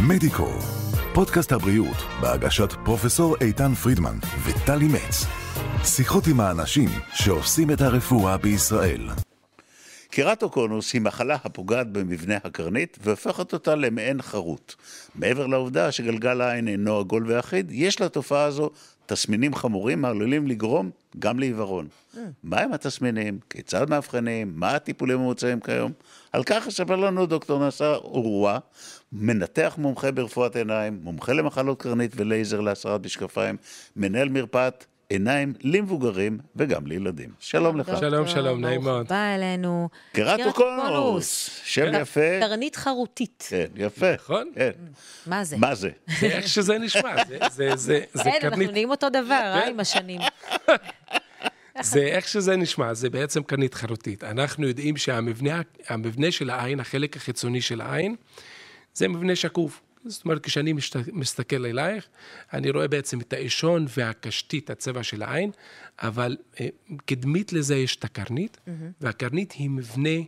מדיקו, פודקאסט הבריאות בהגשת פרופסור איתן פרידמן וטלי מצ. שיחות עם האנשים שעושים את הרפואה בישראל. קרטוקונוס היא מחלה הפוגעת במבנה הקרנית והופכת אותה למעין חרוט. מעבר לעובדה שגלגל העין אינו עגול ואחיד, יש לתופעה הזו תסמינים חמורים העלולים לגרום גם לעיוורון. מהם התסמינים? כיצד מאבחנים? מה הטיפולים המוצעים כיום? על כך יספר לנו דוקטור נסר אורווה, מנתח מומחה ברפואת עיניים, מומחה למחלות קרנית ולייזר להסרת משקפיים, מנהל מרפאת עיניים למבוגרים וגם לילדים. שלום לך. שלום, שלום, נעים מאוד. ברוך בא אלינו. קרטוקונוס, שם יפה. קרנית חרוטית. כן, יפה. נכון. כן. מה זה? מה זה? זה איך שזה נשמע, זה- זה כן, אנחנו קרנית, נהיים אותו דבר, כן. אה, עם השנים. זה איך שזה נשמע, זה בעצם קרנית חרוטית. אנחנו יודעים שהמבנה המבנה של העין, החלק החיצוני של העין, זה מבנה שקוף. זאת אומרת, כשאני משת- מסתכל אלייך, אני רואה בעצם את האישון והקשתית, הצבע של העין, אבל אה, קדמית לזה יש את הקרנית, והקרנית היא מבנה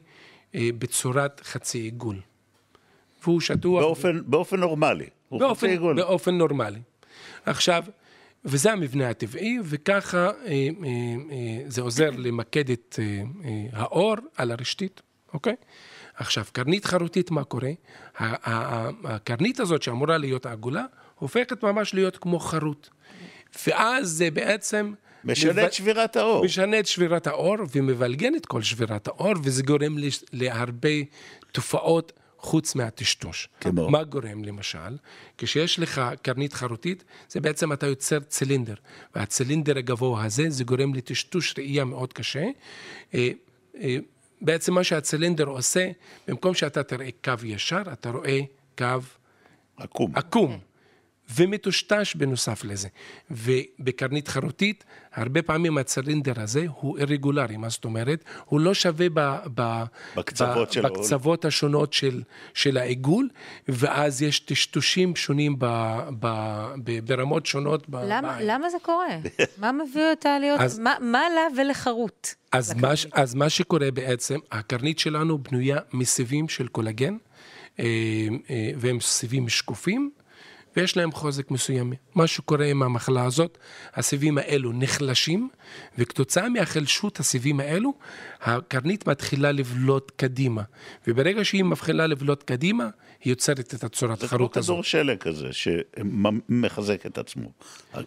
אה, בצורת חצי עיגול. והוא שטוח. באופן, באופן נורמלי. באופן. באופן נורמלי. עכשיו, וזה המבנה הטבעי, וככה אה, אה, אה, זה עוזר למקד את אה, אה, האור על הרשתית, אוקיי? עכשיו, קרנית חרוטית, מה קורה? הקרנית הזאת, שאמורה להיות עגולה, הופכת ממש להיות כמו חרוט. ואז זה בעצם... משנה את שבירת האור. משנה את שבירת האור ומבלגן את כל שבירת האור, וזה גורם להרבה תופעות חוץ מהטשטוש. כמו? מה גורם למשל? כשיש לך קרנית חרוטית, זה בעצם אתה יוצר צילינדר, והצילינדר הגבוה הזה, זה גורם לטשטוש ראייה מאוד קשה. בעצם מה שהצילינדר עושה, במקום שאתה תראה קו ישר, אתה רואה קו עקום. עקום. ומטושטש בנוסף לזה. ובקרנית חרוטית, הרבה פעמים הצילינדר הזה הוא אירגולרי, מה זאת אומרת? הוא לא שווה ב, ב, בקצוות ב, שלו. בקצוות השונות של, של העיגול, ואז יש טשטושים שונים ב, ב, ב, ברמות שונות. ב, למה בעין. למה זה קורה? מה מביא אותה להיות... אז- מה- מה לה ולחרוט? אז מה, אז מה שקורה בעצם, הקרנית שלנו בנויה מסיבים של קולגן, אה, אה, והם סיבים שקופים, ויש להם חוזק מסוים. מה שקורה עם המחלה הזאת, הסיבים האלו נחלשים, וכתוצאה מהחלשות הסיבים האלו, הקרנית מתחילה לבלוט קדימה. וברגע שהיא מתחילה לבלוט קדימה, היא יוצרת את הצורת זה כמו חרוט הזאת. כדור שלג כזה, שמחזק את עצמו.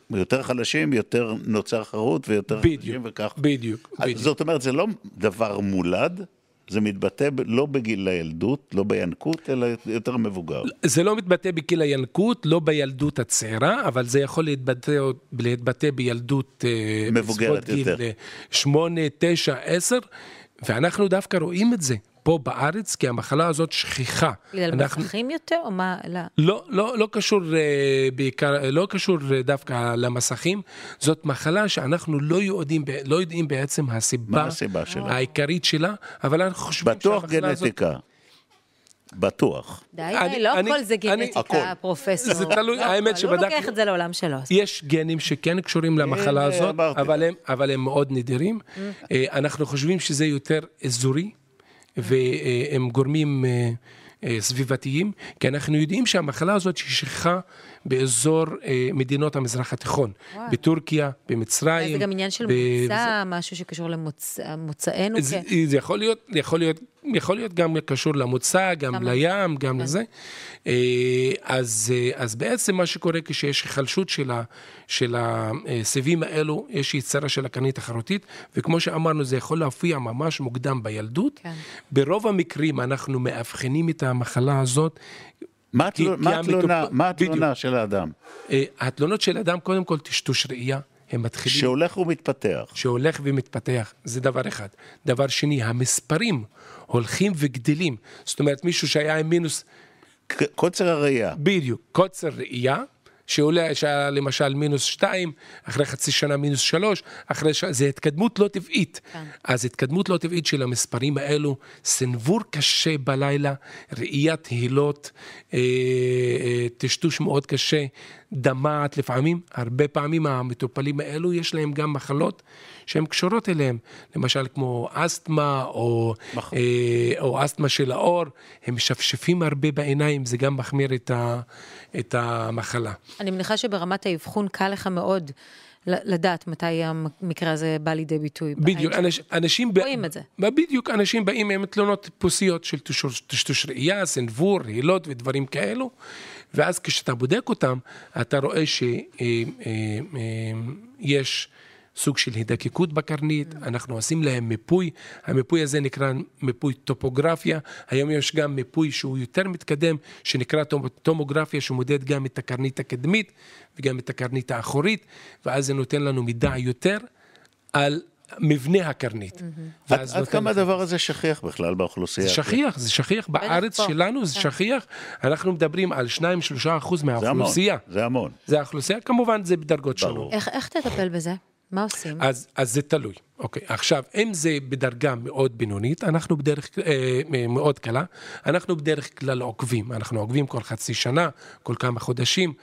יותר חלשים, יותר נוצר חרוט, ויותר חלשים בדיוק, וכך. בדיוק, בדיוק. זאת אומרת, זה לא דבר מולד, זה מתבטא לא בגיל הילדות, לא בינקות, אלא יותר מבוגר. זה לא מתבטא בגיל הינקות, לא בילדות הצעירה, אבל זה יכול להתבטא, להתבטא בילדות אה, מבוגרת יותר. גיל אה, שמונה, תשע, עשר, ואנחנו דווקא רואים את זה פה בארץ, כי המחלה הזאת שכיחה. בגלל אנחנו- מסכים יותר או מה? לא. לא, לא, לא קשור אה, בעיקר, לא קשור אה, דווקא למסכים, זאת מחלה שאנחנו לא יודעים, לא יודעים בעצם הסיבה, מה הסיבה שלה? העיקרית שלה, אבל אנחנו חושבים בטוח שהמחלה הזאת... גנטיקה. בטוח. די, אני- די, לא אני- הכל זה גנטיקה, הכל. פרופסור. זה תלוי, לא האמת הוא שבדקנו- לוקח את זה לעולם שלו. יש גנים שכן קשורים למחלה הנה, הזאת, אבל. הם, אבל הם מאוד נדירים. אה, אנחנו חושבים שזה יותר אזורי, והם גורמים אה, אה, סביבתיים, כי אנחנו יודעים שהמחלה הזאת היא שכיחה באזור אה, מדינות המזרח התיכון, וואו. בטורקיה, במצרים. זה גם עניין של ב- מוצא, משהו שקשור למוצאנו. כן. זה, זה יכול להיות, יכול להיות, יכול להיות גם קשור למוצא, גם גם- לים, גם כן. לזה. אה, אז, אה, אז בעצם מה שקורה כשיש היחלשות של, ה, של הסיבים האלו, יש יצירה של הקרנית החרוטית, וכמו שאמרנו, זה יכול להופיע ממש מוקדם בילדות. כן. ברוב המקרים אנחנו מאבחנים את המחלה הזאת. מה כי- התלונה-. של האדם? אה, התלונות של אדם, קודם כל טשטוש ראייה, הם מתחילים... שהולך ומתפתח. שהולך ומתפתח, זה דבר אחד. דבר שני, המספרים הולכים וגדלים. זאת אומרת, מישהו שהיה עם מינוס, קוצר הראייה. בדיוק, קוצר ראייה, שעולה, שהיה למשל מינוס שתיים, אחרי חצי שנה מינוס שלוש, אחרי ש... זה התקדמות לא טבעית. כן. אז התקדמות לא טבעית של המספרים האלו, סנוור קשה בלילה, ראיית הילות, אה, אה, טשטוש מאוד קשה, דמעת לפעמים, הרבה פעמים המטופלים האלו יש להם גם מחלות שהן קשורות אליהם, למשל כמו אסתמה או, נכון. אה, או אסתמה של האור, הם משפשפים הרבה בעיניים, זה גם מחמיר את, ה, את המחלה. אני מניחה שברמת האבחון קל לך מאוד לדעת מתי המקרה הזה בא לידי ביטוי. בדיוק, אנש. אנשים... ב- רואים את זה. בדיוק, אנשים באים עם תלונות טיפוסיות של טשטוש- ראייה, סנוור, רעילות ודברים כאלו, ואז כשאתה בודק אותם, אתה רואה שיש סוג של הידקקות בקרנית, אנחנו עושים להם מיפוי, המיפוי הזה נקרא מיפוי טופוגרפיה, היום יש גם מיפוי שהוא יותר מתקדם, שנקרא טומ- טומוגרפיה, שמודד גם את הקרנית הקדמית וגם את הקרנית האחורית, ואז זה נותן לנו מידע יותר על מבנה הקרנית. עד ואז עד כמה הדבר הזה שכיח בכלל באוכלוסייה? זה שכיח, זה שכיח בארץ פה. שלנו, זה כן. שכיח. אנחנו מדברים על 2-3 אחוז זה המון, מהאוכלוסייה. זה המון. זה האוכלוסייה, כמובן זה בדרגות. שונות. איך, איך תטפל בזה? מה עושים? אז, אז זה תלוי. אוקיי, עכשיו, אם זה בדרגה מאוד בינונית, אנחנו בדרך, אה, מאוד קלה, אנחנו בדרך כלל עוקבים. אנחנו עוקבים כל חצי שנה, כל כמה חודשים,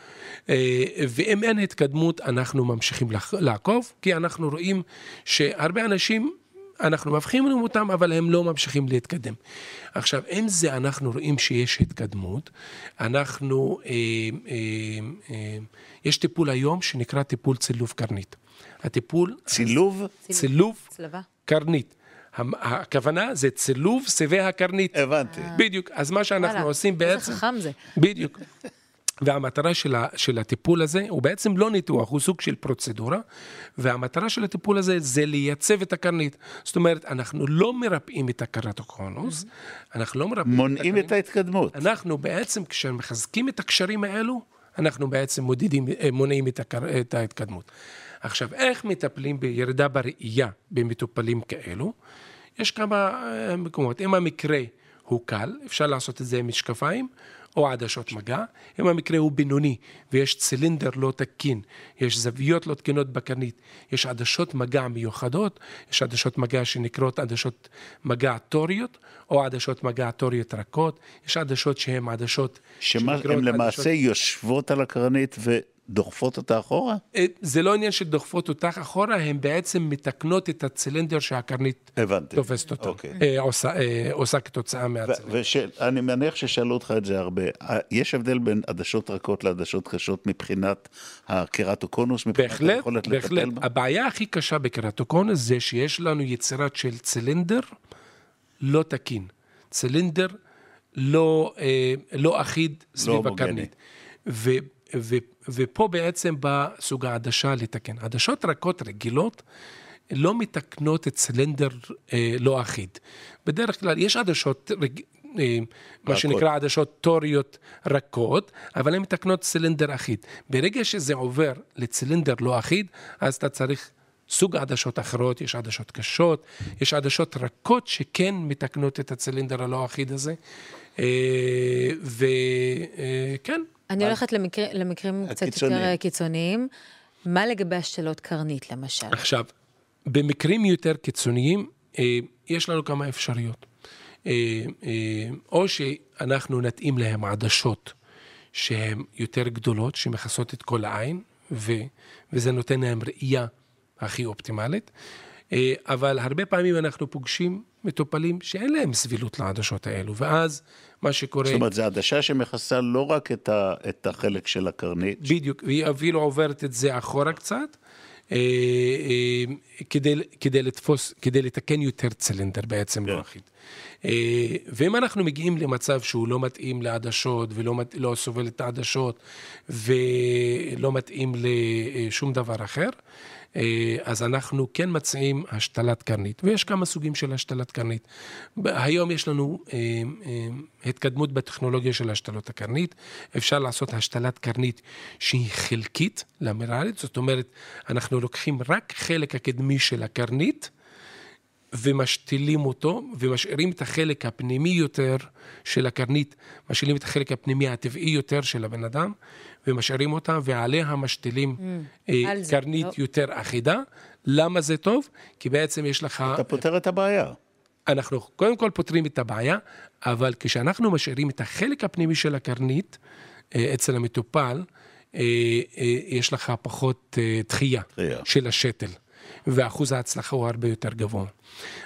אה, ואם אין התקדמות, אנחנו ממשיכים לעקוב, כי אנחנו רואים שהרבה אנשים... אנחנו מבחינים אותם, אבל הם לא ממשיכים להתקדם. עכשיו, אם זה אנחנו רואים שיש התקדמות, אנחנו, אה, אה, אה, יש טיפול היום שנקרא טיפול צילוב קרנית. הטיפול, צילוב? צילוב צלבה. קרנית. הכוונה זה צילוב סיבי הקרנית. הבנתי. בדיוק. אז מה שאנחנו וואלה, עושים איזה בעצם... חכם זה. בדיוק. והמטרה של, ה, של הטיפול הזה הוא בעצם לא ניתוח, הוא סוג של פרוצדורה, והמטרה של הטיפול הזה זה לייצב את הקרנית. זאת אומרת, אנחנו לא מרפאים את הקרטוקונוס, אנחנו לא מרפאים מונעים הקרנית. את ההתקדמות. אנחנו בעצם, כשמחזקים את הקשרים האלו, אנחנו בעצם מודדים, אה, מונעים את, הקר... את ההתקדמות. עכשיו, איך מטפלים בירידה בראייה במטופלים כאלו? יש כמה אה, מקומות. אם המקרה הוא קל, אפשר לעשות את זה עם משקפיים או עדשות מגע. אם המקרה הוא בינוני ויש צילינדר לא תקין, יש זוויות לא תקינות בקרנית, יש עדשות מגע מיוחדות, יש עדשות מגע שנקראות עדשות מגע טוריות, או עדשות מגע טוריות רכות, יש עדשות שהן עדשות שהן שנקראות למעשה עדשות- יושבות על הקרנית ודוחפות אותה אחורה? אה, זה לא עניין שדוחפות אותך אחורה, הן בעצם מתקנות את הצילינדר שהקרנית הבנתי. תופסת אותה, אוקיי. אה, עושה, אה, עושה כתוצאה מהצילינדר. ואני מניח ששאלו אותך את זה הרבה. אה, יש הבדל בין עדשות רכות לעדשות קשות מבחינת הקרטוקונוס, מבחינת בהחלט, היכולת לטפל בהחלט. בה? הבעיה הכי קשה בקרטוקונוס זה שיש לנו יצירת של צילינדר לא תקין. צילינדר לא, אה, לא אחיד סביב הומוגני. הקרנית. ו, ו, ופה בעצם בא סוג העדשה לתקן. עדשות רכות רגילות לא מתקנות את צילינדר אה, לא אחיד. בדרך כלל יש עדשות רג... אה, מה. שנקרא עדשות טוריות רכות, אבל הן מתקנות צילינדר אחיד. ברגע שזה עובר לצילינדר לא אחיד, אז אתה צריך סוג עדשות אחרות, יש עדשות קשות, יש עדשות רכות שכן מתקנות את הצילינדר הלא אחיד הזה. וכן, אני הולכת למקר, למקרים קצת יותר. אה, קיצוניים. מה לגבי השתלות קרנית, למשל? עכשיו, במקרים יותר קיצוניים, אה, יש לנו כמה אפשרויות. אה, אה, או שאנחנו נתאים להם עדשות שהן יותר גדולות, שמכסות את כל העין, ו, וזה נותן להם ראייה הכי אופטימלית. אה, אבל הרבה פעמים אנחנו פוגשים מטופלים שאין להם סבילות לעדשות האלו, ואז מה שקורה... זאת אומרת, זו עדשה שמכסה לא רק את ה- את החלק של הקרנית, בדיוק, והיא אפילו עוברת את זה אחורה קצת, אה, אה, כדי, כדי לתפוס, כדי לתקן יותר צילינדר בעצם כן. לא אחיד. ואם אנחנו מגיעים למצב שהוא לא מתאים לעדשות ולא מת- לא סובל את העדשות ולא מתאים לשום דבר אחר, אז אנחנו כן מציעים השתלת קרנית, ויש כמה סוגים של השתלת קרנית. היום יש לנו אה, אה, התקדמות בטכנולוגיה של השתלות הקרנית, אפשר לעשות השתלת קרנית שהיא חלקית למרעלת, זאת אומרת, אנחנו לוקחים רק חלק הקדמי של הקרנית, ומשתילים אותו, ומשאירים את החלק הפנימי יותר של הקרנית, משאירים את החלק הפנימי הטבעי יותר של הבן אדם, ומשאירים אותה, ועליה משתילים אה, על זה, קרנית לא. יותר אחידה. למה זה טוב? כי בעצם יש לך... אתה פותר את הבעיה. אנחנו קודם כל פותרים את הבעיה, אבל כשאנחנו משאירים את החלק הפנימי של הקרנית אה, אצל המטופל, אה, אה, יש לך פחות אה, דחייה דחייה. של השתל, ואחוז ההצלחה הוא הרבה יותר גבוה.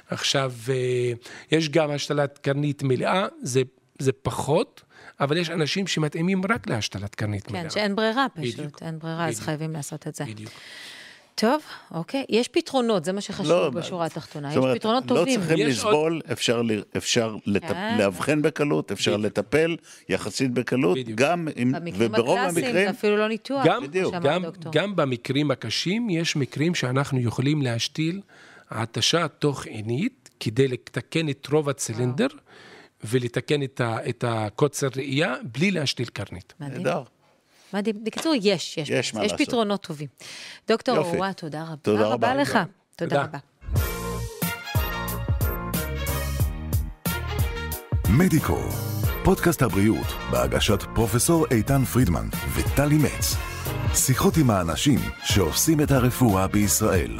עכשיו, אה, יש גם השתלת קרנית מלאה, זה, זה פחות, אבל יש אנשים שמתאימים רק להשתלת קרנית מלאה. כן, שאין ברירה פשוט, בדיוק, אין ברירה, אז בדיוק. חייבים לעשות את זה. בדיוק. טוב, אוקיי. יש פתרונות, זה מה שחשוב לא, בשורה התחתונה. יש אומרת, פתרונות לא טובים. צריכים יש לסבול, אפשר, ל- אפשר לט... כן. לאבחן בקלות, אפשר בדיוק. לטפל יחסית בקלות, בדיוק. גם אם, במקרים וברוב הקלאסיים המקרים, זה אפילו לא ניתוח, גם, בדיוק. גם. גם במקרים הקשים יש מקרים שאנחנו יכולים להשתיל התשה תוך עינית כדי לתקן את רוב הצילינדר ולתקן את, ה, את הקוצר ראייה בלי להשתיל קרנית. מדהים. מדהים. בקיצור, יש, יש. יש מה יש לעשות. פתרונות טובים. דוקטור. אורווה, תודה רבה. תודה רבה, רבה לך. תודה. רבה. מדיקו, פודקאסט הבריאות בהגשת פרופסור איתן פרידמן וטלי מצ. שיחות עם האנשים שעושים את הרפואה בישראל.